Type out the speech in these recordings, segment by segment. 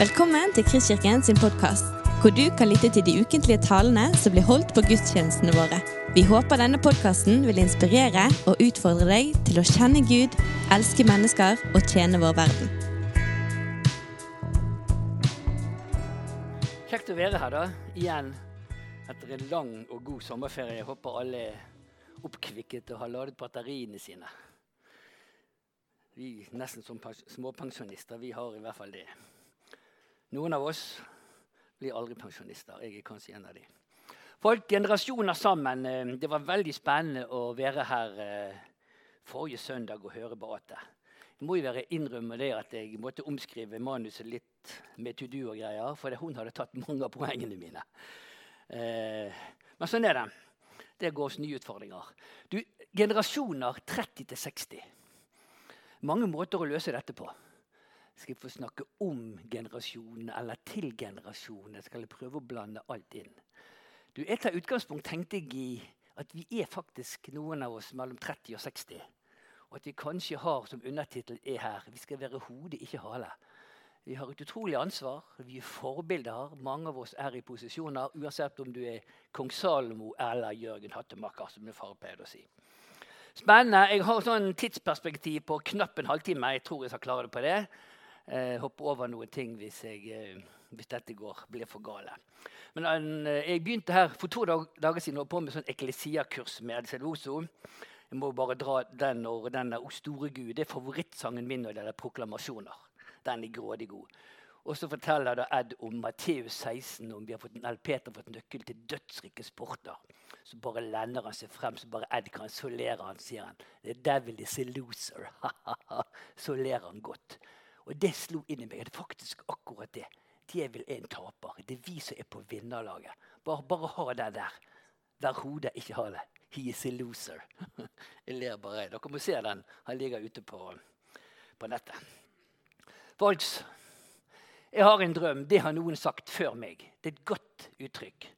Velkommen til Kristkirken sin podkast, hvor du kan lytte til de ukentlige talene som blir holdt på gudstjenestene våre. Vi håper denne podkasten vil inspirere og utfordre deg til å kjenne Gud, elske mennesker og tjene vår verden. Kjekt å være her da, igjen etter en lang og god sommerferie. Jeg håper alle er oppkvikket og har ladet batteriene sine. Vi nesten som småpensjonister, vi har i hvert fall det. Noen av oss blir aldri pensjonister. Jeg er kanskje en av de. Folk generasjoner sammen. Eh, det var veldig spennende å være her eh, forrige søndag og høre Beate. Jeg må jo være innrømme det at jeg måtte omskrive manuset litt med to do og greier, for hun hadde tatt mange av poengene mine. Eh, men sånn er det. Det går oss nye utfordringer. Du, generasjoner 30 til 60. Mange måter å løse dette på skal jeg få snakke om generasjonene eller til generasjonene. Skal jeg prøve å blande alt inn. Du, jeg tar utgangspunkt tenkte jeg i at vi er faktisk noen av oss mellom 30 og 60. Og at vi kanskje har som undertittel er her vi skal være hodet, ikke hale. Vi har et utrolig ansvar. Vi er forbilder. Mange av oss er i posisjoner, uansett om du er kong Salomo eller Jørgen Hattemaker, som min far pleide å si. Spennende. Jeg har sånn tidsperspektiv på knapp en halvtime. Jeg tror jeg skal klare det på det eh, hoppe over noen ting hvis, jeg, eh, hvis dette går, blir for gale. Men eh, Jeg begynte her for to dag, dager siden på med sånn eklesiakurs med Celloso. Jeg må bare dra den og den O store Gud. Det er favorittsangen min når det er proklamasjoner. Den er grådig god. Og så forteller da Ed om Matteus 16, om vi har fått, eller Peter har fått nøkkel til dødsrike sporter. Så bare lender han seg frem, så bare Ed kan, så ler han, sier han. The devil is a loser. så ler han godt. Og det slo inn i meg. Det er faktisk akkurat det. Djevel er en taper. Det er vi som er på vinnerlaget. Bare, bare ha det der. Hver hodet, ikke ha det. He is a loser. Jeg ler bare. Dere må se den. Han ligger ute på, på nettet. Folks, jeg har en drøm. Det har noen sagt før meg. Det er et godt uttrykk.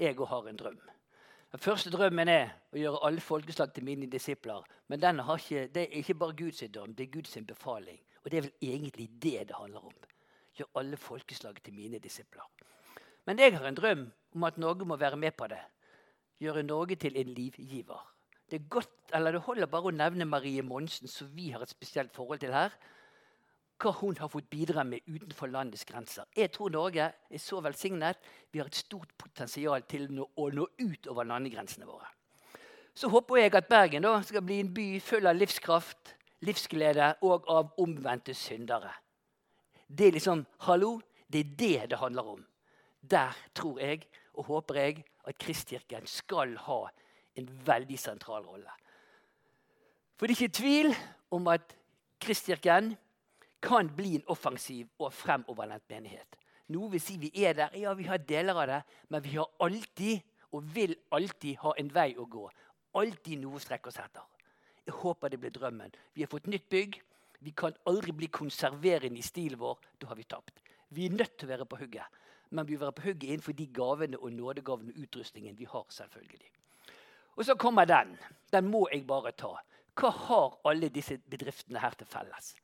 Jeg òg har en drøm. Den første drømmen er å gjøre alle folkeslag til mine disipler. Men ikke, det er ikke bare Guds drøm, det er Guds befaling. Og det er vel egentlig det det handler om. Gjør alle folkeslag til mine disipler. Men jeg har en drøm om at Norge må være med på det. Gjøre Norge til en livgiver. Det, godt, det holder bare å nevne Marie Monsen, som vi har et spesielt forhold til her. Hva hun har fått bidra med utenfor landets grenser. Jeg tror Norge er så velsignet. Vi har et stort potensial til å nå ut over landegrensene våre. Så håper jeg at Bergen da, skal bli en by full av livskraft, livsglede og av omvendte syndere. Det er liksom Hallo, det er det det handler om. Der tror jeg og håper jeg at Kristkirken skal ha en veldig sentral rolle. For det er ikke tvil om at Kristkirken kan bli en offensiv og fremoverlent menighet. Noe vil si vi er der, ja, vi har deler av det, men vi har alltid og vil alltid ha en vei å gå. Alltid noe å strekke oss etter. Jeg håper det blir drømmen. Vi har fått nytt bygg. Vi kan aldri bli konserverende i stilen vår. Da har vi tapt. Vi er nødt til å være på hugget. Men vi vil være på hugget innenfor de gavene og nådegavene og utrustningen vi har. selvfølgelig. Og så kommer den. Den må jeg bare ta. Hva har alle disse bedriftene her til felles?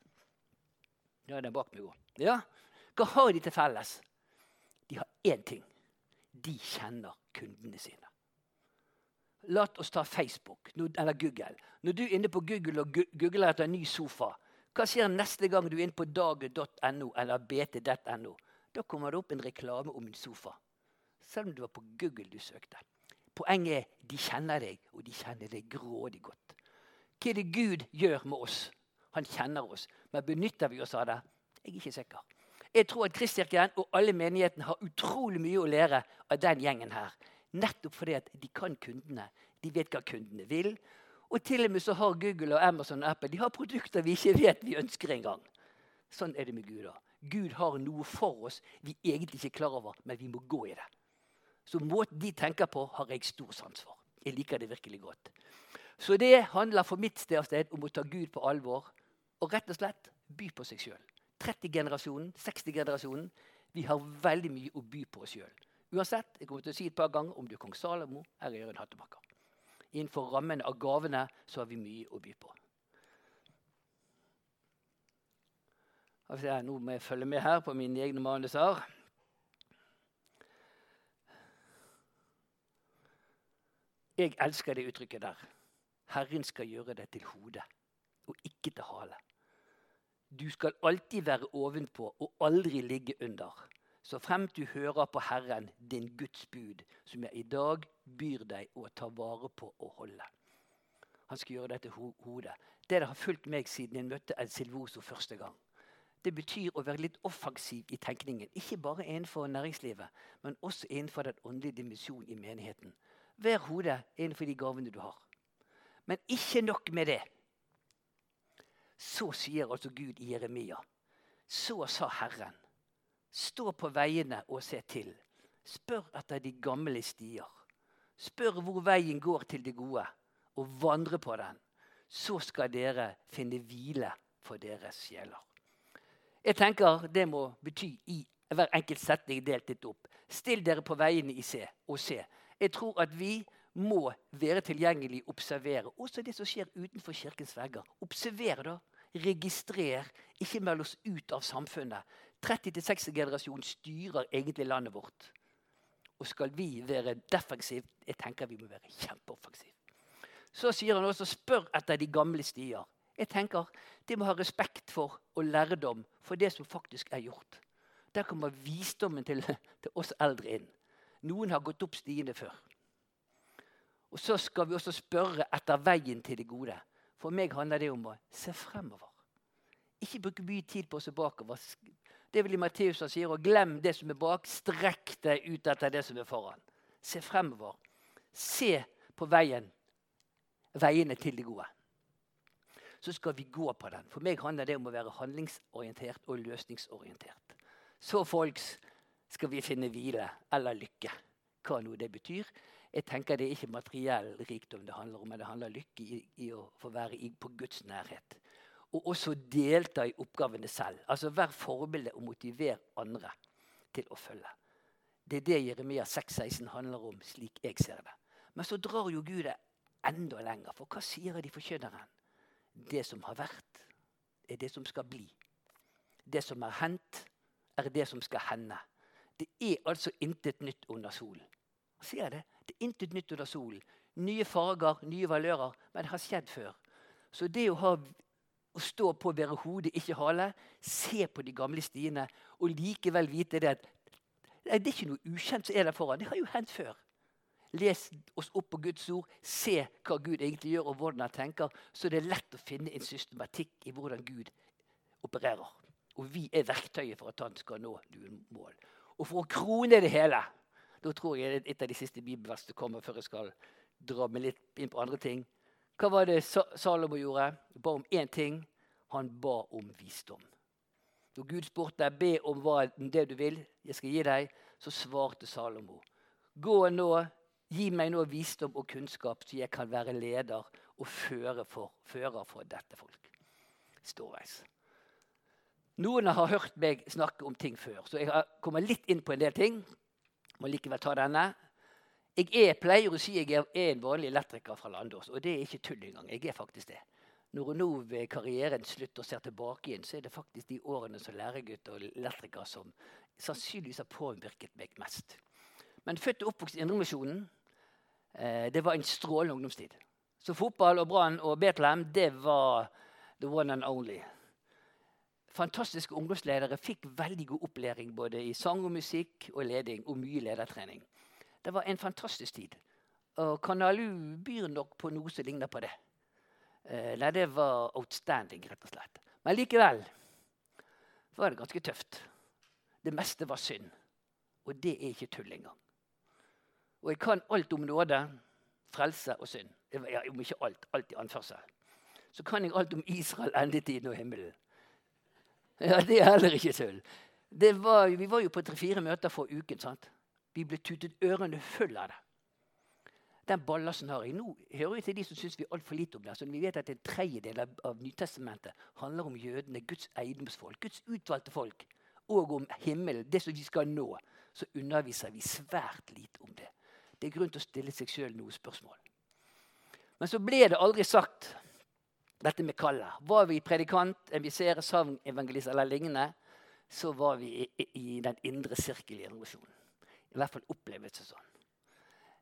Ja, den bak meg òg. Ja. Hva har de til felles? De har én ting. De kjenner kundene sine. La oss ta Facebook eller Google. Når du er inne på Google og googler etter en ny sofa, hva skjer neste gang du er inne på dagen.no eller bt.no? Da kommer det opp en reklame om en sofa. Selv om det var på Google du søkte. Poenget er de kjenner deg, og de kjenner deg grådig godt. Hva er det Gud gjør med oss? Han kjenner oss. Men benytter vi oss av det? Jeg er ikke sikker. Jeg tror at Kristkirken og alle menighetene har utrolig mye å lære av den gjengen her. Nettopp fordi at de kan kundene. De vet hva kundene vil. Og til og med så har Google og Amazon og Apple de har produkter vi ikke vet vi ønsker engang. Sånn er det med Gud. da. Gud har noe for oss vi egentlig ikke er klar over, men vi må gå i det. Så måten de tenker på, har jeg stor sans for. Jeg liker det virkelig godt. Så det handler for mitt sted om å ta Gud på alvor og rett og slett by på seg sjøl. 30-generasjonen, 60-generasjonen. Vi har veldig mye å by på oss sjøl. Uansett, jeg kommer til å si et par ganger om du er kong Salomo eller Jørund Hattemaker. Innenfor rammen av gavene så har vi mye å by på. Nå må jeg følge med her på mine egne manuser. Jeg elsker det uttrykket der. Herren skal gjøre det til hode og ikke til hale. Du skal alltid være ovenpå og aldri ligge under. Så fremt du hører på Herren, din Guds bud, som jeg i dag byr deg å ta vare på og holde. Han skal gjøre dette hodet. Det har fulgt meg siden jeg møtte El Silvoso første gang. Det betyr å være litt offensiv i tenkningen. Ikke bare innenfor næringslivet, men også innenfor den åndelige dimensjonen i menigheten. Vær hodet innenfor de gavene du har. Men ikke nok med det. Så sier altså Gud i Jeremia. Så sa Herren. Stå på veiene og se til. Spør etter de gamle stier. Spør hvor veien går til det gode, og vandre på den. Så skal dere finne hvile for deres sjeler. Jeg tenker Det må bety i hver enkelt setning delt litt opp. Still dere på veiene i se og se. Jeg tror at vi må være tilgjengelig, observere. Også det som skjer utenfor kirkens vegger. Observer, da. Registrer. Ikke meld oss ut av samfunnet. 30-60-generasjonen styrer egentlig landet vårt. Og skal vi være defensive, jeg tenker vi må være kjempeoffensive. Så sier han også 'spør etter de gamle stier'. Jeg tenker De må ha respekt for og lærdom for det som faktisk er gjort. Der kommer visdommen til, til oss eldre inn. Noen har gått opp stiene før. Og Så skal vi også spørre etter veien til det gode. For meg handler det om å se fremover. Ikke bruke mye tid på å se bakover. Det vil i Matteus han sier, og glem det som er bak. Strekk deg ut etter det som er foran. Se fremover. Se på veien, veiene til det gode. Så skal vi gå på den. For meg handler det om å være handlingsorientert og løsningsorientert. Så folks skal vi finne hvile eller lykke. Hva nå det betyr. Jeg tenker Det er ikke materiell rikdom det handler om, men det handler lykke i, i å få være i, på Guds nærhet. Og også delta i oppgavene selv. Altså Vær forbilde og motiver andre til å følge. Det er det Jeremia 6,16 handler om, slik jeg ser det. Men så drar jo Gud det enda lenger. For hva sier de forkynneren? Det som har vært, er det som skal bli. Det som er hendt, er det som skal hende. Det er altså intet nytt under solen. Sier det? Det er intet nytt under solen. Nye farger, nye valører. Men det har skjedd før. Så det å, ha, å stå på å være hodet, ikke hale, se på de gamle stiene og likevel vite det at det er ikke noe ukjent som er der foran. Det har jo hendt før. Les oss opp på Guds ord, se hva Gud egentlig gjør, og hvordan han tenker. Så det er lett å finne en systematikk i hvordan Gud opererer. Og vi er verktøyet for at han skal nå noen mål. Og for å krone det hele Da tror jeg det er et av de siste bibelversene kommer før jeg skal dra meg litt inn på andre ting. Hva var det Salomo gjorde? Han ba om én ting. Han ba om visdom. Når Gud spurte deg, be om hva, det du vil, jeg skal gi deg, så svarte Salomo. Gå nå, gi meg nå visdom og kunnskap, så jeg kan være leder og fører for, fører for dette folk. Ståveis. Noen har hørt meg snakke om ting før, så jeg kommer litt inn på en del ting. Må likevel ta denne. Jeg er, pleier å si jeg er en vanlig elektriker fra Landås, og det er ikke tull engang. Jeg er faktisk det. Når hun nå ved karrieren slutter og ser tilbake igjen, så er det faktisk de årene som læregutt og elektriker som sannsynligvis har påvirket meg mest. Men født og oppvokst i Indremisjonen, eh, det var en strålende ungdomstid. Så fotball og Brann og Betlehem, det var the one and only fantastiske ungdomsledere fikk veldig god opplæring både i sang og musikk og leding, og mye ledertrening. Det var en fantastisk tid. Og Kanalu byr nok på noe som ligner på det. Eh, nei, det var outstanding, rett og slett. Men likevel var det ganske tøft. Det meste var synd. Og det er ikke tull engang. Og jeg kan alt om nåde, frelse og synd. Ja, om ikke alt, alt i anførsel. Så kan jeg alt om Israel, endetiden og himmelen. Ja, Det er heller ikke tull. Var, vi var jo på tre-fire møter for uken. sant? Vi ble tutet ørene full av det. Den ballasten har jeg. Nå hører vi til de som syns vi er altfor lite om det. Så vi vet at En tredjedel av Nytestamentet handler om jødene, Guds eiendomsfolk, Guds utvalgte folk, og om himmelen, det som vi skal nå. Så underviser vi svært lite om det. Det er grunn til å stille seg sjøl noen spørsmål. Men så ble det aldri sagt Dette med kallet. Var vi predikant, emisere, savn, evangelist eller lignende, så var vi i, i den indre sirkel i revolusjonen. I hvert fall oppleves det sånn.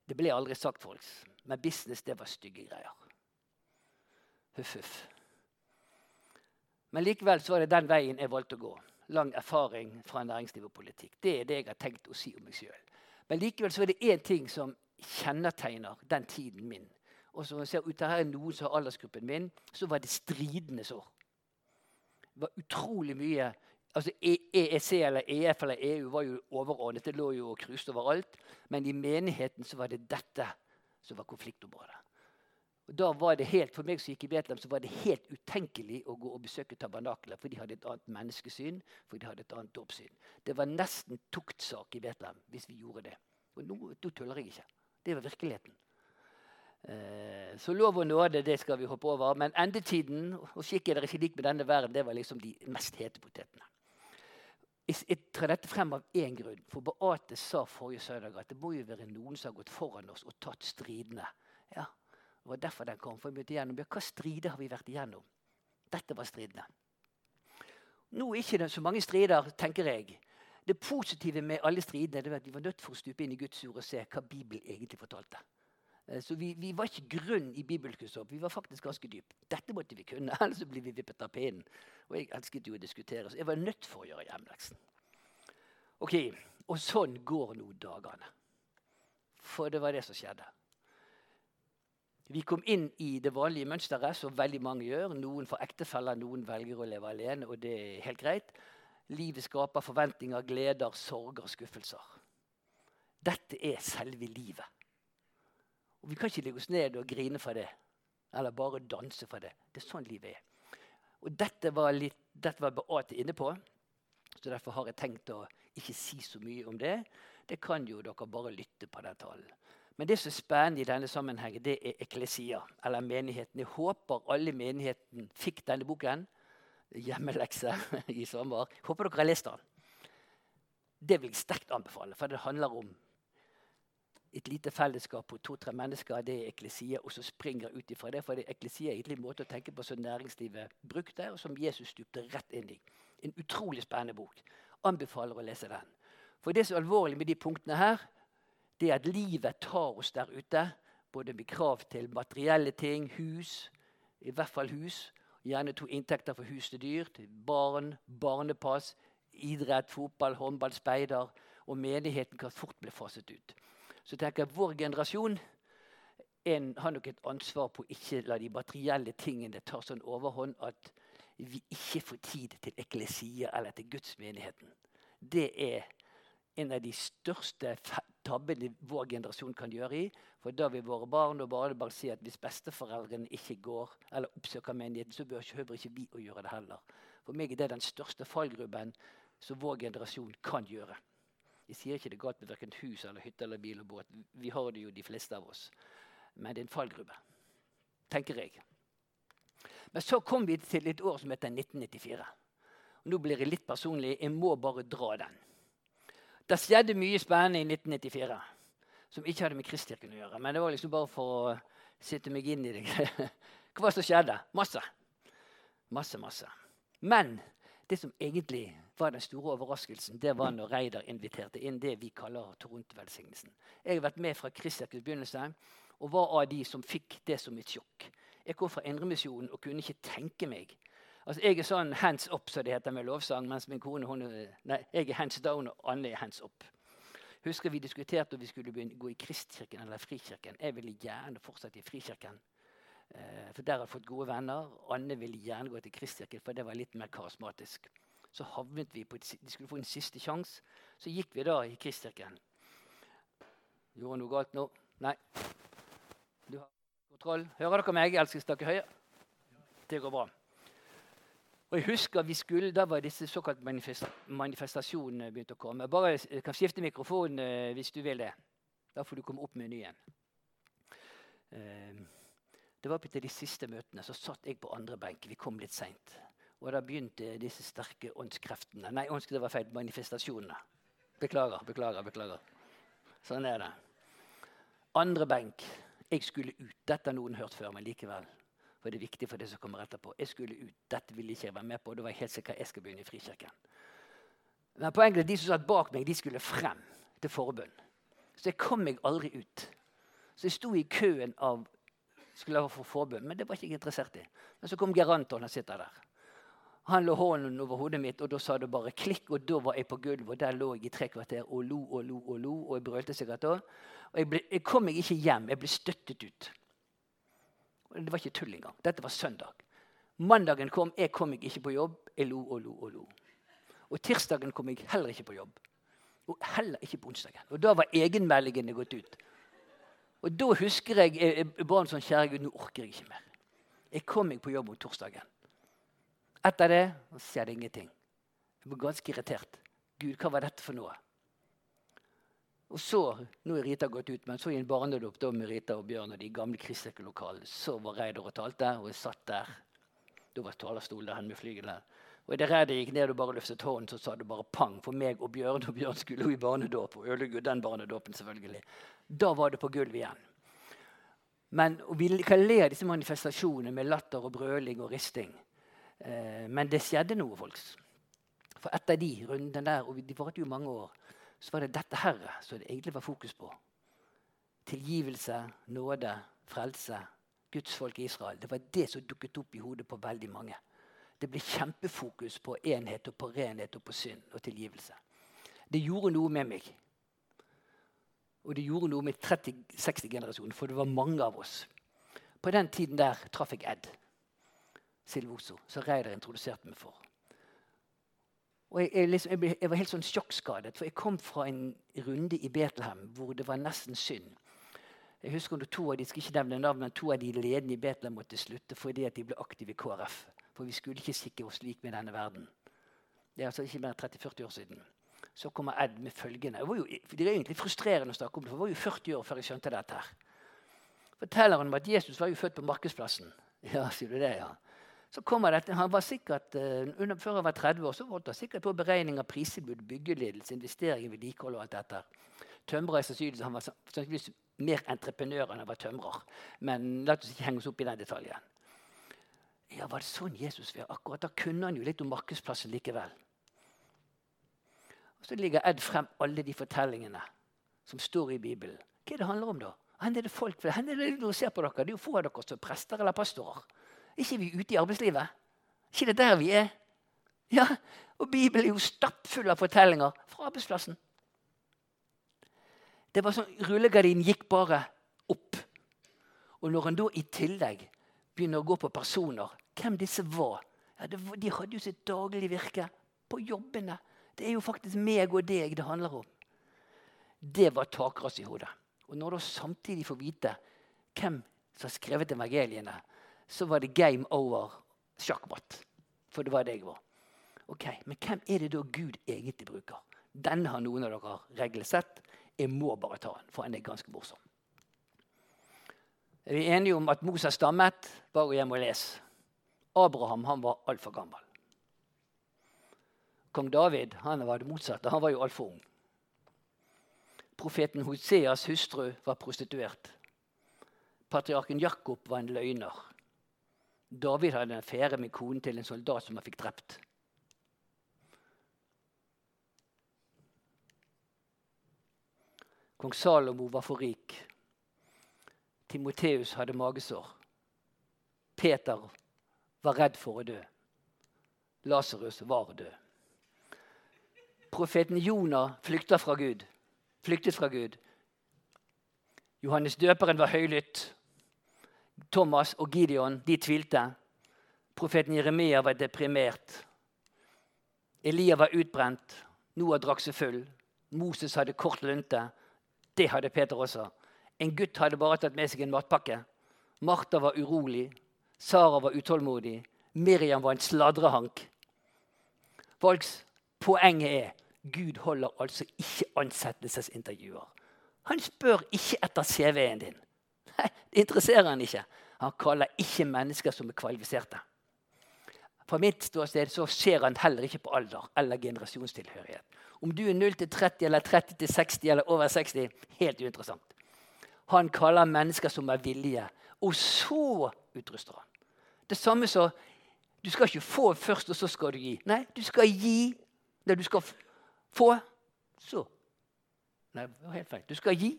Det ble aldri sagt, folks. Men business, det var stygge greier. Huff, huff. Men likevel så var det den veien jeg valgte å gå. Lang erfaring fra næringsliv og politikk. Det er det jeg har tenkt å si om meg sjøl. Men likevel så er det én ting som kjennetegner den tiden min. Og som ser ut her er noen som har aldersgruppen min, så var det stridenes år. Det var utrolig mye altså EEC eller EF eller EU var jo overordnet. Det lå jo og cruiset overalt. Men i menigheten så var det dette som var konfliktområdet. Og da var det helt, For meg som gikk i Betlehem, så var det helt utenkelig å gå og besøke tabernakler, for de hadde et annet menneskesyn, for de hadde et annet dåpssyn. Det var nesten tuktsak i Betlehem hvis vi gjorde det. Og nå, nå tuller jeg ikke. Det var virkeligheten. Eh, så lov og nåde, det skal vi hoppe over. Men endetiden og skikken er ikke lik med denne verden, det var liksom de mest hete potetene. Jeg trer dette frem av én grunn. For Beate sa forrige søndag at det må jo være noen som har gått foran oss og tatt stridene. Ja, Det var derfor den kom. for vi igjennom. Ja, Hva strider har vi vært igjennom? Dette var stridene. Nå er ikke det så mange strider, tenker jeg. Det positive med alle stridene er at vi var nødt for å stupe inn i Guds ord og se hva Bibelen egentlig fortalte. Eh, så vi, vi, var ikke grunn i bibelkunnskap. Vi var faktisk ganske dyp. Dette måtte vi kunne, ellers blir vi vippet av pinnen. Og jeg elsket jo å diskutere, så jeg var nødt for å gjøre hjemleksen. Ok, Og sånn går nå dagene. For det var det som skjedde. Vi kom inn i det vanlige mønsteret, som veldig mange gjør. Noen får ektefeller, noen velger å leve alene, og det er helt greit. Livet skaper forventninger, gleder, sorger, skuffelser. Dette er selve livet. Og Vi kan ikke legge oss ned og grine for det. Eller bare danse for det. Det er sånn livet er. Og Dette var, litt, dette var Beate inne på, så derfor har jeg tenkt å ikke si så mye om det. Det kan jo dere bare lytte på den talen. Men det som er spennende i denne sammenhengen, det er eklesia, eller menigheten. Jeg håper alle i menigheten fikk denne boken. Hjemmelekse i sommer. Håper dere har lest den. Det vil jeg sterkt anbefale, for det handler om et lite fellesskap på to-tre mennesker, det er eklesia, og så springer ut ifra det. For det eklesia er egentlig en måte å tenke på som næringslivet brukte, og som Jesus stupte rett inn i. En utrolig spennende bok. Anbefaler å lese den. For det som er alvorlig med de punktene her, det er at livet tar oss der ute. Både med krav til materielle ting, hus, i hvert fall hus. Gjerne to inntekter for hus til dyr, til barn, barnepass, idrett, fotball, håndball, speider. Og menigheten kan fort bli faset ut så tenker jeg vår generasjon en, har nok et ansvar på å ikke la de materielle tingene ta sånn overhånd at vi ikke får tid til eklesia eller til gudsmenigheten. Det er en av de største tabbene vår generasjon kan gjøre i. For da vil våre barn og barnebarn si at hvis besteforeldrene ikke går eller oppsøker menigheten, så behøver ikke vi å gjøre det heller. For meg er det den største fallgruben som vår generasjon kan gjøre. Jeg sier ikke det galt med verken hus eller hytte eller bil og båt. Vi har det jo, de fleste av oss. Men det er en fallgrube, tenker jeg. Men så kom vi til et år som heter 1994. Og nå blir jeg litt personlig. Jeg må bare dra den. Det skjedde mye spennende i 1994 som ikke hadde med Kristkirken å gjøre. Men det var liksom bare for å sitte meg inn i det. Hva var det som skjedde? Masse. Masse, masse. Men det som egentlig var den store overraskelsen, det var når Reidar inviterte inn det vi kaller Toronto-velsignelsen. Jeg har vært med fra Kristkirkens begynnelse og var av de som fikk det som et sjokk. Jeg kom fra Indremisjonen og kunne ikke tenke meg Altså, Jeg er sånn hands up, som det heter med lovsang, mens min kone hun, nei, jeg er hands down, og Anne er hands up. Husker Vi diskuterte om vi skulle begynne, gå i Kristkirken eller Frikirken. Jeg ville gjerne fortsette i Frikirken. Eh, for der har jeg fått gode venner. Anne ville gjerne gå til Kristkirken, for det var litt mer karismatisk. Så havnet vi på et, De skulle få en siste sjanse. Så gikk vi da i Kristkirken. Gjorde noe galt nå? Nei. Du har kontroll. Hører dere meg? Elsker snakke høyere. Det går bra. Og jeg husker vi skulle, Da var disse såkalt manifestasjonene begynt å komme. Bare jeg kan skifte mikrofon eh, hvis du vil det. Da får du komme opp med en ny en. Uh, det var på de siste møtene. Så satt jeg på andre benk. Vi kom litt seint. Og da begynte disse sterke åndskreftene Nei, åndsk, det var feil. Manifestasjonene. Beklager, beklager, beklager. Sånn er det. Andre benk. Jeg skulle ut. Dette har noen hørt før, men likevel. For det er viktig for det som kommer etterpå. Jeg skulle ut. Dette ville ikke jeg være med på. Da var jeg helt sikker jeg skal begynne i Frikirken. Men poenget er de som satt bak meg, de skulle frem til forbund. Så jeg kom meg aldri ut. Så jeg sto i køen av skulle få forbund, men det var ikke jeg interessert i. Men så kom Geranton han sitter der. Han lå hånden over hodet mitt, og da sa det bare klikk. Og da var jeg på gulvet, og der lå jeg i tre kvarter og lo og lo og lo. Og jeg brølte sikkert òg. Og jeg, ble, jeg, kom meg ikke hjem. Jeg ble støttet ut. Og det var ikke tull engang. Dette var søndag. Mandagen kom, jeg kom meg ikke på jobb. Jeg lo og lo og lo. Og tirsdagen kom jeg heller ikke på jobb. Og heller ikke på onsdagen. Og da var egenmeldingene gått ut. Og da husker jeg jeg ba en sånn Kjære Gud, nå orker jeg ikke mer. Jeg kom meg på jobb om torsdagen. Etter det skjedde ingenting. Jeg ble ganske irritert. Gud, hva var dette for noe? Og så, Nå er Rita gått ut, men så i en barnedåp med Rita og Bjørn og de gamle kristeklokalene, så var Reidar og talte, og jeg satt der. Da var talerstolen der med flygene. Og Idet Reidar gikk ned og bare løftet hånden, så sa det bare pang for meg og Bjørn. Og Bjørn skulle jo i barnedåp, og ødelegge den barnedåpen, selvfølgelig. Da var det på gulvet igjen. Men Vi kan le av disse manifestasjonene med latter og brøling og risting. Eh, men det skjedde noe, folks. For etter de rundene der, og de varte jo mange år, så var det dette her som det egentlig var fokus på. Tilgivelse, nåde, frelse, Guds folk i Israel. Det var det som dukket opp i hodet på veldig mange. Det ble kjempefokus på enhet og på renhet og på synd og tilgivelse. Det gjorde noe med meg. Og det gjorde noe med 30-60-generasjonen, for det var mange av oss. På den tiden der traff jeg Ed. Silvoso, som Reidar introduserte meg for. Og jeg, jeg, liksom, jeg, ble, jeg, var helt sånn sjokkskadet, for jeg kom fra en runde i Betlehem hvor det var nesten synd. Jeg husker når to av de skal ikke nevne navn, men to av de ledende i Betlehem måtte slutte fordi de ble aktive i KrF. For vi skulle ikke sikre oss lik med denne verden. Det er altså ikke mer enn 30-40 år siden. Så kommer Ed med følgende. Det, jo, det er egentlig frustrerende å snakke om det, for det var jo 40 år før jeg skjønte dette. her. Forteller han om at Jesus var jo født på Markedsplassen. Ja, sier du det, ja. Så kommer dette, han var sikkert, under, Før han var 30 år, så holdt han sikkert på beregning av pristilbud, byggeledelse, investeringer, vedlikehold og alt dette. Tømrer er sannsynligvis, Han var sannsynligvis mer entreprenør enn han var tømrer. Men la oss ikke henge oss opp i den detaljen. Ja, Var det sånn Jesus var? Akkurat Da kunne han jo litt om markedsplassen likevel. Og Så ligger Ed frem alle de fortellingene som står i Bibelen. Hva er det handler om da? Hvor er det folk Hvor er det du ser på dere? Det er jo få av dere som er prester eller pastorer ikke vi ute i arbeidslivet? ikke det der vi er? Ja, Og Bibelen er jo stappfull av fortellinger fra arbeidsplassen. Det var sånn, Rullegardinen gikk bare opp. Og når en da i tillegg begynner å gå på personer, hvem disse var ja, det, De hadde jo sitt daglige virke på jobbene. Det er jo faktisk meg og deg det handler om. Det var takras i hodet. Og når du samtidig får vite hvem som har skrevet evangeliene, så var det game over sjakkmatt. For det var det jeg var. Ok, Men hvem er det da Gud egentlig bruker? Den har noen av dere reglene sett. Jeg må bare ta den, for den er ganske morsom. Er enige om at Moses stammet? Bare hjem og les. Abraham han var altfor gammel. Kong David han var det motsatte. Han var jo altfor ung. Profeten Hoseas hustru var prostituert. Patriarken Jakob var en løgner. David hadde en affære med konen til en soldat som han fikk drept. Kong Salomo var for rik. Timoteus hadde magesår. Peter var redd for å dø. Lasarus var død. Profeten Jonah flykta fra Gud. flyktet fra Gud. Johannes døperen var høylytt. Thomas og Gideon de tvilte. Profeten Jeremia var deprimert. Elia var utbrent. Noah drakk seg full. Moses hadde kort lunte. Det hadde Peter også. En gutt hadde bare tatt med seg en matpakke. Martha var urolig. Sara var utålmodig. Miriam var en sladrehank. Folks, poenget er Gud holder altså ikke ansettelsesintervjuer. Han spør ikke etter CV-en din. Nei, det interesserer han ikke. Han kaller ikke mennesker som er kvalifiserte. Fra mitt ståsted så ser han heller ikke på alder eller generasjonstilhørighet. Om du er 0 til 30 eller 30 til 60 eller over 60, helt uinteressant. Han kaller mennesker som er villige, og så utruster han. Det samme som du skal ikke få først, og så skal du gi. Nei, du skal gi det du skal få. Så. Nei, det var helt feil. Du skal gi.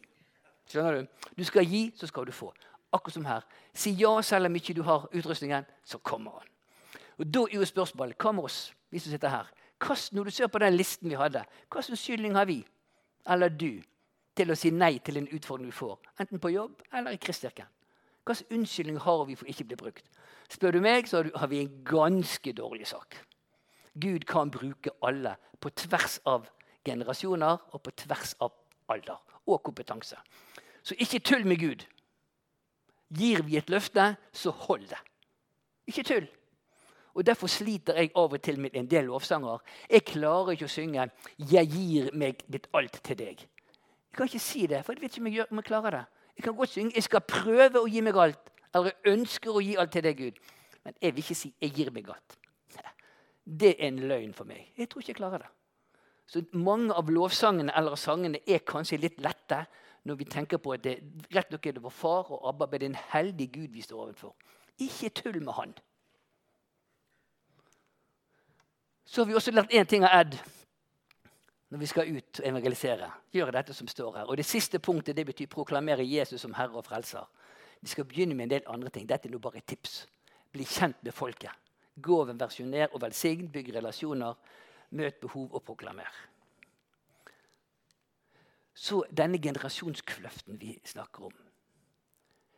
Skjønner du? Du skal gi, så skal du få. Akkurat som her. Si ja selv om ikke du har utrustningen, så kommer han. Og Da er jo spørsmålet hva med oss, vi som sitter her? Hva, når du ser på den listen vi hadde, hva slags skyldning har vi, eller du, til å si nei til en utfordring vi får? Enten på jobb eller i Kristkirken. Hva slags unnskyldning har vi for ikke å bli brukt? Spør du meg, så har vi en ganske dårlig sak. Gud kan bruke alle på tvers av generasjoner og på tvers av alder og kompetanse. Så ikke tull med Gud. Gir vi et løfte, så hold det. Ikke tull. Og Derfor sliter jeg av og til med en del lovsanger. Jeg klarer ikke å synge 'Jeg gir meg mitt alt til deg'. Jeg kan ikke si det, for jeg vet ikke om jeg, gjør, om jeg klarer det. Jeg kan godt synge 'Jeg skal prøve å gi meg alt', eller 'jeg ønsker å gi alt til deg, Gud'. Men jeg vil ikke si 'jeg gir meg alt'. Det er en løgn for meg. Jeg tror ikke jeg klarer det. Så mange av lovsangene eller sangene er kanskje litt lette når vi tenker på at det rett nok er det vår far og Abba, men det er en heldig Gud vi står overfor. Ikke tull med Han. Så har vi også lært én ting av Ed når vi skal ut og evangelisere. Gjøre dette som står her. Og Det siste punktet det betyr proklamere Jesus som Herre og Frelser. Vi skal begynne med en del andre ting. Dette er nå bare et tips. Bli kjent med folket. Gå over versjoner og velsign. Bygg relasjoner. Møt behov og proklamer. Så denne generasjonskløften vi snakker om,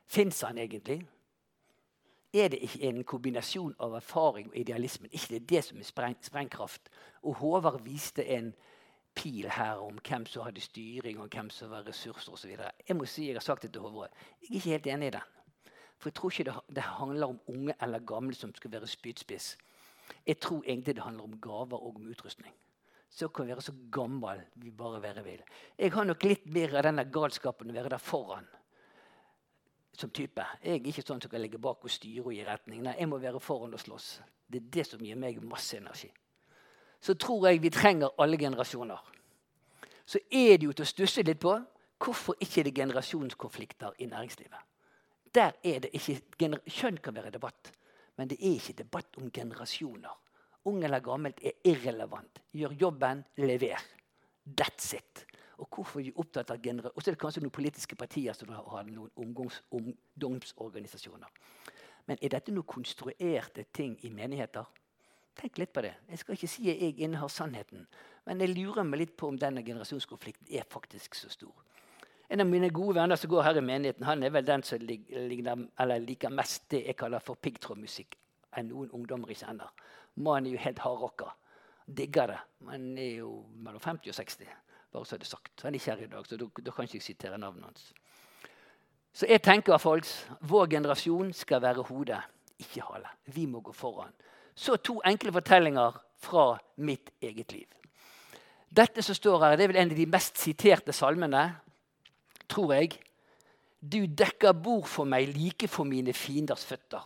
fins han egentlig? er det ikke en kombinasjon av erfaring og idealisme? Ikke det er det som er spreng, sprengkraft? Og Håvard viste en pil her om hvem som hadde styring, og hvem som var ressurser osv. Jeg må si, jeg har sagt det til Håvard, jeg er ikke helt enig i den. For jeg tror ikke det, det handler om unge eller gamle som skal være spydspiss. Jeg tror egentlig det handler om gaver og om utrustning. Så kan vi være så gammel vi bare være vil. Jeg har nok litt mer av denne galskapen å være der foran som type. Jeg er ikke sånn som kan ligge bak og styre og gi retning. Nei, jeg må være foran og slåss. Det er det som gir meg masse energi. Så tror jeg vi trenger alle generasjoner. Så er det jo til å stusse litt på hvorfor ikke det er generasjonskonflikter i næringslivet. Der er det ikke, Kjønn kan være debatt, men det er ikke debatt om generasjoner. Ung eller gammelt er irrelevant. Gjør jobben, lever. That's it. Og hvorfor er vi opptatt av genera Og er det kanskje noen politiske partier som har noen ungdomsorganisasjoner. Men er dette noen konstruerte ting i menigheter? Tenk litt på det. Jeg skal ikke si at jeg innehar sannheten, men jeg lurer meg litt på om denne generasjonskonflikten er faktisk så stor. En av mine gode venner som går her i menigheten, han er vel den som ligner, liker mest det jeg kaller for piggtrådmusikk enn noen ungdommer jeg kjenner. Mannen er jo helt hardrocka. Digger det. Men er jo mellom 50 og 60. Bare så er det sagt. Han er ikke her i dag, så da, kan ikke jeg sitere navnet hans. Så jeg tenker folks, vår generasjon skal være hodet, ikke hale. Vi må gå foran. Så to enkle fortellinger fra mitt eget liv. Dette som står her, det er vel en av de mest siterte salmene, tror jeg. Du dekker bord for meg like for mine fienders føtter.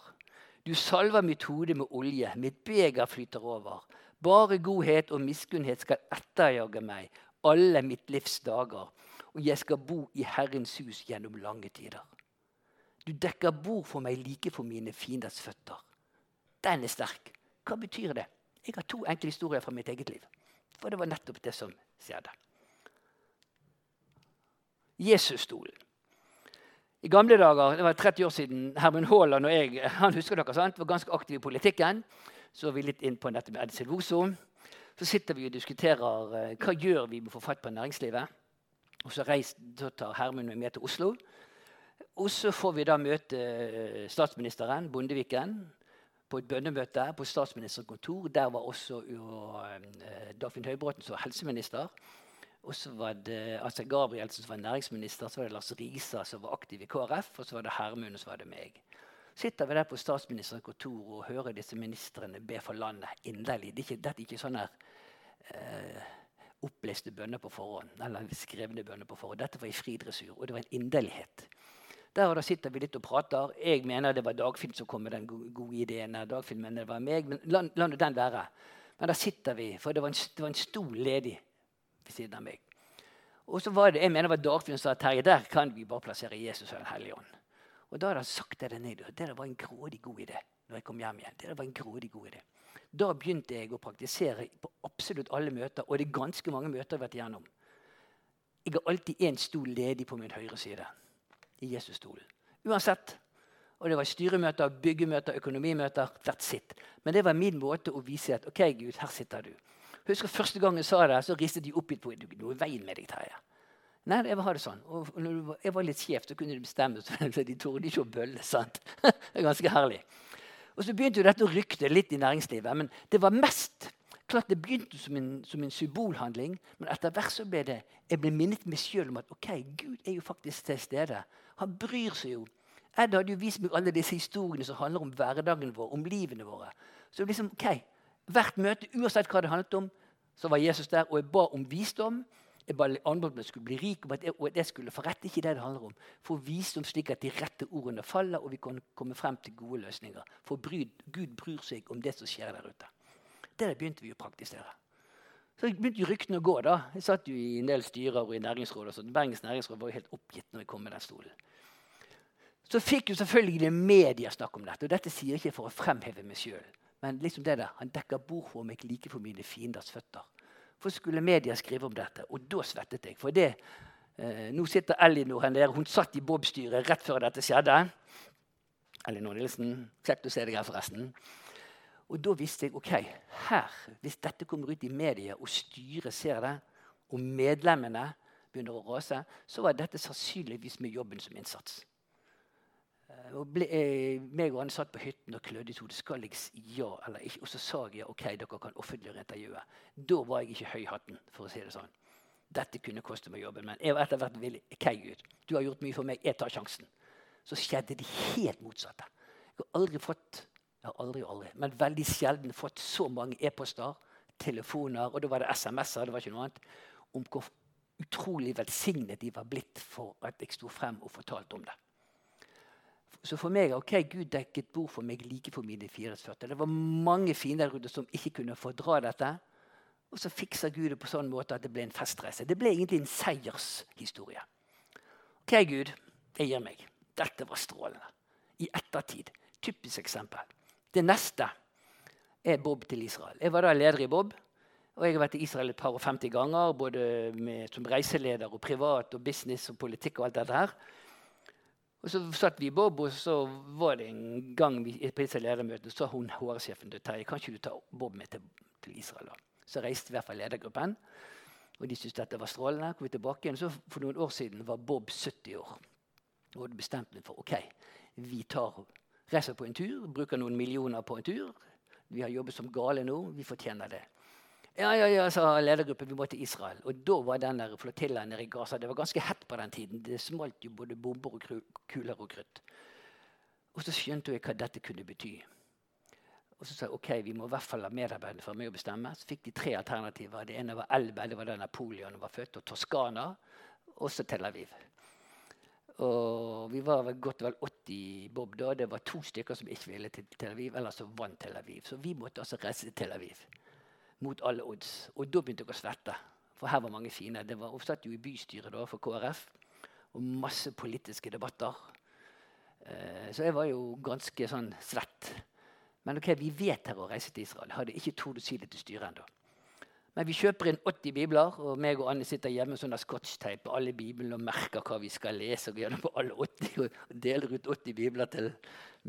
Du salver mitt hode med olje, mitt beger flyter over. Bare godhet og miskunnhet skal etterjage meg alle mitt livs dager, og jeg skal bo i Herrens hus gjennom lange tider. Du dekker bord for meg like for mine fienders føtter. Den er sterk. Hva betyr det? Jeg har to enkle historier fra mitt eget liv. For det var nettopp det som skjedde. Jesusstolen. I gamle dager, det var 30 år siden, Herman Haaland og jeg han husker dere, sant, var ganske aktive i politikken. Så er vi litt inn på dette med Edsel Voso. Så sitter vi og diskuterer uh, hva gjør vi med å få fatt på næringslivet. Og Så, reist, så tar Hermund med til Oslo. Og så får vi da møte uh, statsministeren, Bondeviken, på et bønnemøte på statsministerens kontor. Der var også uh, Dagfinn Høybråten som var helseminister. Og så var det altså Gabrielsen som var næringsminister, så var det Lars Risa som var aktiv i KrF, og så var det Hermund, og så var det meg sitter vi der på statsministerens kontor og hører disse ministrene be for landet inderlig. Det er ikke, dette er ikke sånne eh, oppleste bønner på forhånd. eller skrevne bønner på forhånd. Dette var i fri dressur, og det var en inderlighet. Der og da sitter vi litt og prater. Jeg mener det var Dagfinn som kom med den gode, ideen. Dagfinn mener det var meg, men la, la den være. Men der sitter vi, for det var en, det var en stol ledig ved siden av meg. Og så var det, jeg mener det var Dagfinn som sa Terje, der kan vi bare plassere Jesus og Den hellige ånd. Og da hadde han sagt det ned. Det var en grådig god idé. når jeg kom hjem igjen. Det var en grådig god idé. Da begynte jeg å praktisere på absolutt alle møter, og det er ganske mange møter jeg har vært igjennom. Jeg har alltid én stol ledig på min høyre side. I Jesus-stolen. Uansett. Og det var styremøter, byggemøter, økonomimøter. That's it. Men det var min måte å vise at OK, Gud, her sitter du. Husker Første gang jeg sa det, så ristet de opp på på noe i veien med deg. Terje. Nei, jeg det sånn. Og når jeg var litt skjev, så kunne de bestemme. Så de torde ikke å bølle. sant? Det er ganske herlig. Og Så begynte jo dette å rykte litt i næringslivet. Men det var mest klart det begynte som en, som en symbolhandling. Men etter hvert så ble det, jeg ble minnet meg sjøl om at ok, Gud er jo faktisk til stede. Han bryr seg jo. Ed hadde jo vist meg alle disse historiene som handler om hverdagen vår, om livene våre. Så liksom, ok, Hvert møte, uansett hva det handlet om, så var Jesus der. Og jeg ba om visdom. Jeg ba andre om at jeg skulle bli rik, og at jeg, og at jeg skulle få rett. Ikke det det handler om. Få visdom slik at de rette ordene faller, og vi kan komme frem til gode løsninger. For Gud bryr seg om det som skjer der ute. Det begynte vi å praktisere. Så begynte ryktene å gå. da. Jeg satt jo i en del styrer og i næringsråd. og sånt. Bergens næringsråd var jo helt oppgitt når jeg kom med den stolen. Så fikk jo selvfølgelig media snakk om dette. Og dette sier jeg ikke for å fremheve meg sjøl. Men liksom det der, han dekker bord for meg like for mine fienders føtter. For skulle media skrive om dette, og da svettet jeg. For det, eh, Nå sitter Elinor her nede. Hun satt i Bob-styret rett før dette skjedde. Elinor Nilsen. Kjekt å se deg her, forresten. Og da visste jeg ok, her, hvis dette kommer ut i media, og styret ser det, og medlemmene begynner å rase, så var dette sannsynligvis med jobben som innsats. Og ble, eh, meg og han satt på hytten og klødde i hodet. Skal jeg ja eller ikke? Og så sa jeg ok, dere kan offentliggjøre intervjuet. Da var jeg ikke høy hatten, for å si det sånn. Dette kunne koste meg jobben, men jeg var etter hvert villig. Ok, Gud, du har gjort mye for meg. Jeg tar sjansen. Så skjedde det helt motsatte. Jeg har aldri fått jeg har aldri, aldri, men veldig sjelden fått så mange e-poster, telefoner, og da var det SMS-er, det var ikke noe annet, om hvor utrolig velsignet de var blitt for at jeg sto frem og fortalte om det. Så for meg ok, Gud dekket bord for meg like for mine 44. Det var mange fiender som ikke kunne fordra dette. Og så fiksa Gud det på sånn måte at det ble en festreise. Det ble egentlig en seiershistorie. Ok, Gud, jeg gir meg. Dette var strålende. I ettertid. Typisk eksempel. Det neste er Bob til Israel. Jeg var da leder i Bob. Og jeg har vært i Israel et par og 50 ganger, både med, som reiseleder og privat og business og politikk. og alt dette her. Og Så satt vi i Bob, og så var det en gang vi, på disse ledermøtene sa hun HR-sjefen til Terje kan ikke du ta Bob med til, til Israel. da? Så reiste i hvert fall ledergruppen. Og de syntes dette var strålende. Kom vi tilbake igjen, så For noen år siden var Bob 70 år. Og hadde bestemt meg for ok, vi tar, reiser på en tur, bruker noen millioner på en tur. Vi har jobbet som gale nå. Vi fortjener det. Ja, ja, ja, sa ledergruppen. Vi må til Israel. Og da var den der flotillaen nede i Gaza Det var ganske hett på den tiden. Det smalt jo både bomber og kuler og krutt. Og så skjønte jeg hva dette kunne bety. Og så sa jeg ok, vi må i hvert fall la medarbeiderne for med å bestemme. Så fikk de tre alternativer. Det ene var Elbe, det var der Napoleon var født, og Toskana. Og så Tel Aviv. Og vi var vel godt vel 80 bob da. Det var to stykker som ikke ville til Tel Aviv. Eller så vant Tel Aviv. Så vi måtte altså reise til Tel Aviv mot alle odds. Og da begynte jeg å svette. For her var mange fine. Det var oppsatt jo i bystyret da, for KrF. Og masse politiske debatter. Eh, så jeg var jo ganske sånn svett. Men ok, vi vet her å reise til Israel. Jeg hadde ikke tort å si det til styret ennå. Men vi kjøper inn 80 bibler, og meg og Anne sitter hjemme sånn scotchteip på alle biblene og merker hva vi skal lese. og på alle 80, og deler ut 80 bibler til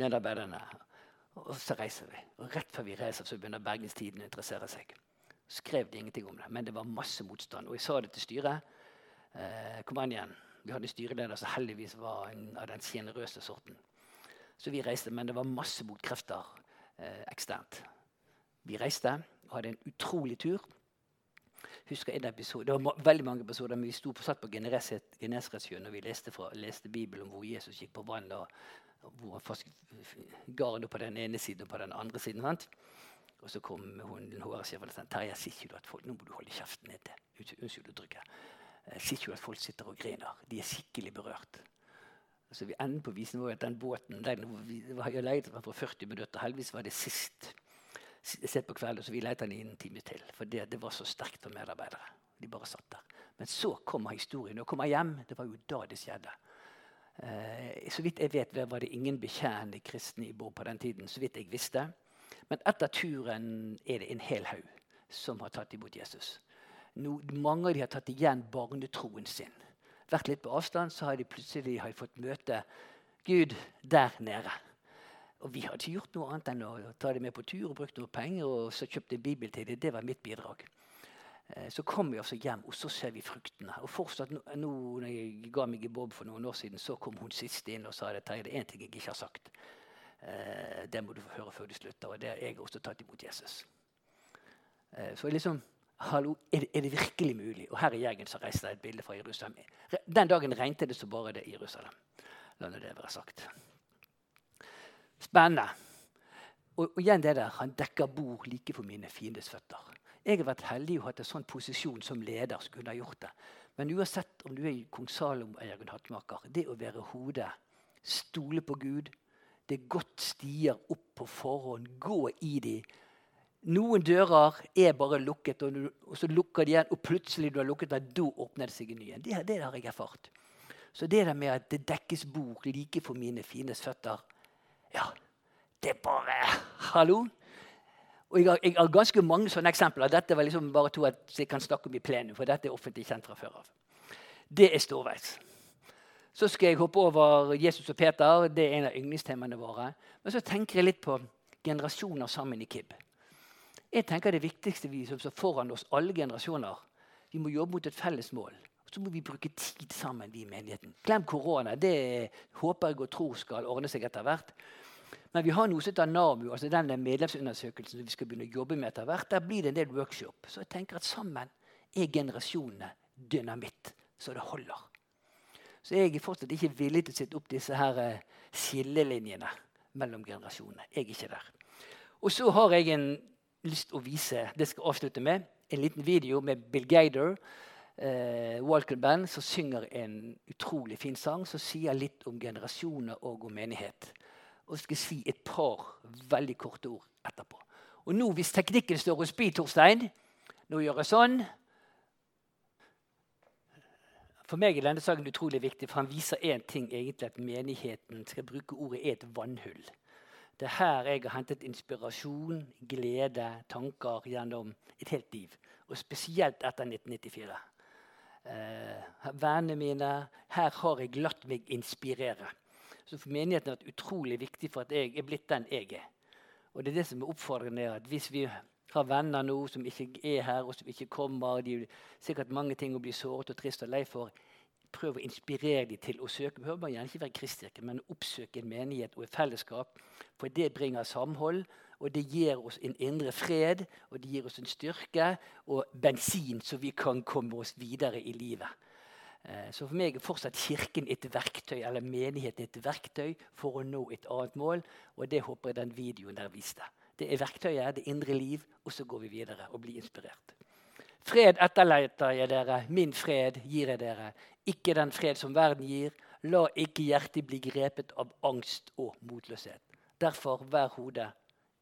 medarbeiderne. Og så reiser vi. Og rett før vi reiser, så begynner Bergenstiden å interessere seg. Skrev de ingenting om det, men det var masse motstand. Og jeg sa det til styret. Eh, kom an igjen. Vi hadde styreleder som heldigvis var en av den sjenerøse sorten. Så vi reiste, men det var masse motkrefter eh, eksternt. Vi reiste og hadde en utrolig tur. Husker en episode, Det var veldig mange episoder, men vi sto på, satt på Genesaretsjøen og vi leste, fra, leste Bibelen om hvor Jesus gikk på vann. og hvor han Garda på den ene siden og på den andre siden. Sant? Og så kom hun HR-sjefen og sa Terje, sier ikke du at folk, nå må du holde kjeften nede. Unnskyld uttrykket. Sier ikke du at folk sitter og griner? De er skikkelig berørt. Så vi enden på visen var at den båten den, vi har leid for 40 minutter. Heldigvis var det sist sett på kvelden, så vi i en time til. For det, det var så sterkt for medarbeidere. De bare satt der. Men så kommer historien. Og kommer hjem. Det var jo da det skjedde. Eh, så vidt jeg vet, var det ingen bekjennende kristne i Bård på den tiden. så vidt jeg visste. Men etter turen er det en hel haug som har tatt imot Jesus. No, mange av de har tatt igjen barnetroen sin. Vært litt på avstand, så har de plutselig har de fått møte Gud der nede. Og vi hadde ikke gjort noe annet enn å ta dem med på tur og brukt noe penger og så kjøpte en bibel til det. Det var mitt bidrag. Eh, så kom vi også hjem, og så ser vi fruktene. Og fortsatt nå, når jeg ga meg i Bob for noen år siden, så kom hun sist inn og sa det, det er én ting jeg ikke har sagt. Eh, det må du få høre før du slutter. Og det har jeg også tatt imot Jesus. Eh, så liksom, hallo, er det, er det, virkelig mulig? Og her i Jægen så reiste det et bilde fra Jerusalem. Den dagen regnet det så bare det i Jerusalem. La nå det være sagt. Spennende. Og, og, igjen det der, Han dekker bord like for mine fiendes føtter. Jeg har vært heldig og hatt en sånn posisjon som leder som kunne ha gjort det. Men uansett om du er kong Salomo eller Jørgen Hattemaker, det å være hodet, stole på Gud, det er godt stier opp på forhånd, gå i de. Noen dører er bare lukket, og, du, og så lukker de igjen, og plutselig du har lukket den, da åpner det seg en ny en. Det, det har jeg erfart. Så det der med at det dekkes bord like for mine fiendes føtter Ja, det er bare Hallo? Og jeg har, jeg har, ganske mange sånne eksempler. Dette var liksom bare to jeg kan snakke om i plenum, for dette er offentlig kjent fra før av. Det er storveis. Så skal jeg hoppe over Jesus og Peter. Det er en av yndlingstemaene våre. Men så tenker jeg litt på generasjoner sammen i KIB. Jeg tenker Det viktigste vi som står foran oss, alle generasjoner, vi må jobbe mot et felles mål. Så må vi bruke tid sammen, vi i menigheten. Glem korona. Det håper jeg og tror skal ordne seg etter hvert. Men vi har noe som heter NAMU, altså denne medlemsundersøkelsen som vi skal begynne å jobbe med etter hvert. Der blir det en del workshop. Så jeg tenker at sammen er generasjonene dynamitt, så det holder. Så jeg er fortsatt ikke villig til å sette opp disse her eh, skillelinjene mellom generasjonene. Jeg er ikke der. Og så har jeg en lyst å vise det skal jeg avslutte med, en liten video med Bill Gader, eh, Walker Band, som synger en utrolig fin sang som sier litt om generasjoner og om menighet. Og skal si et par veldig korte ord etterpå. Og nå, Hvis teknikken står hos Bi, Torstein Nå gjør jeg sånn. For meg er denne saken utrolig viktig, for han viser én ting egentlig at menigheten skal bruke ordet er et vannhull. Det er her jeg har hentet inspirasjon, glede, tanker gjennom et helt liv. Og spesielt etter 1994. Eh, vennene mine, her har jeg latt meg inspirere. Så for menigheten har vært utrolig viktig for at jeg er blitt den jeg er. Og det er det som er oppfordrende. at Hvis vi har venner nå som ikke er her, og som ikke kommer. De er sikkert mange ting å bli såret og trist og lei for. Prøv å inspirere dem til å søke. Behøver man gjerne ikke være kristkirke, men oppsøke en menighet og et fellesskap. For det bringer samhold, og det gir oss en indre fred, og det gir oss en styrke og bensin, så vi kan komme oss videre i livet. Eh, så for meg er fortsatt Kirken et verktøy, eller menigheten et verktøy for å nå et annet mål. Og det håper jeg den videoen der viste. Det er verktøyet, det indre liv, og så går vi videre og blir inspirert. Fred etterleter jeg dere, min fred gir jeg dere. Ikke den fred som verden gir. La ikke hjertet bli grepet av angst og motløshet. Derfor vær hodet,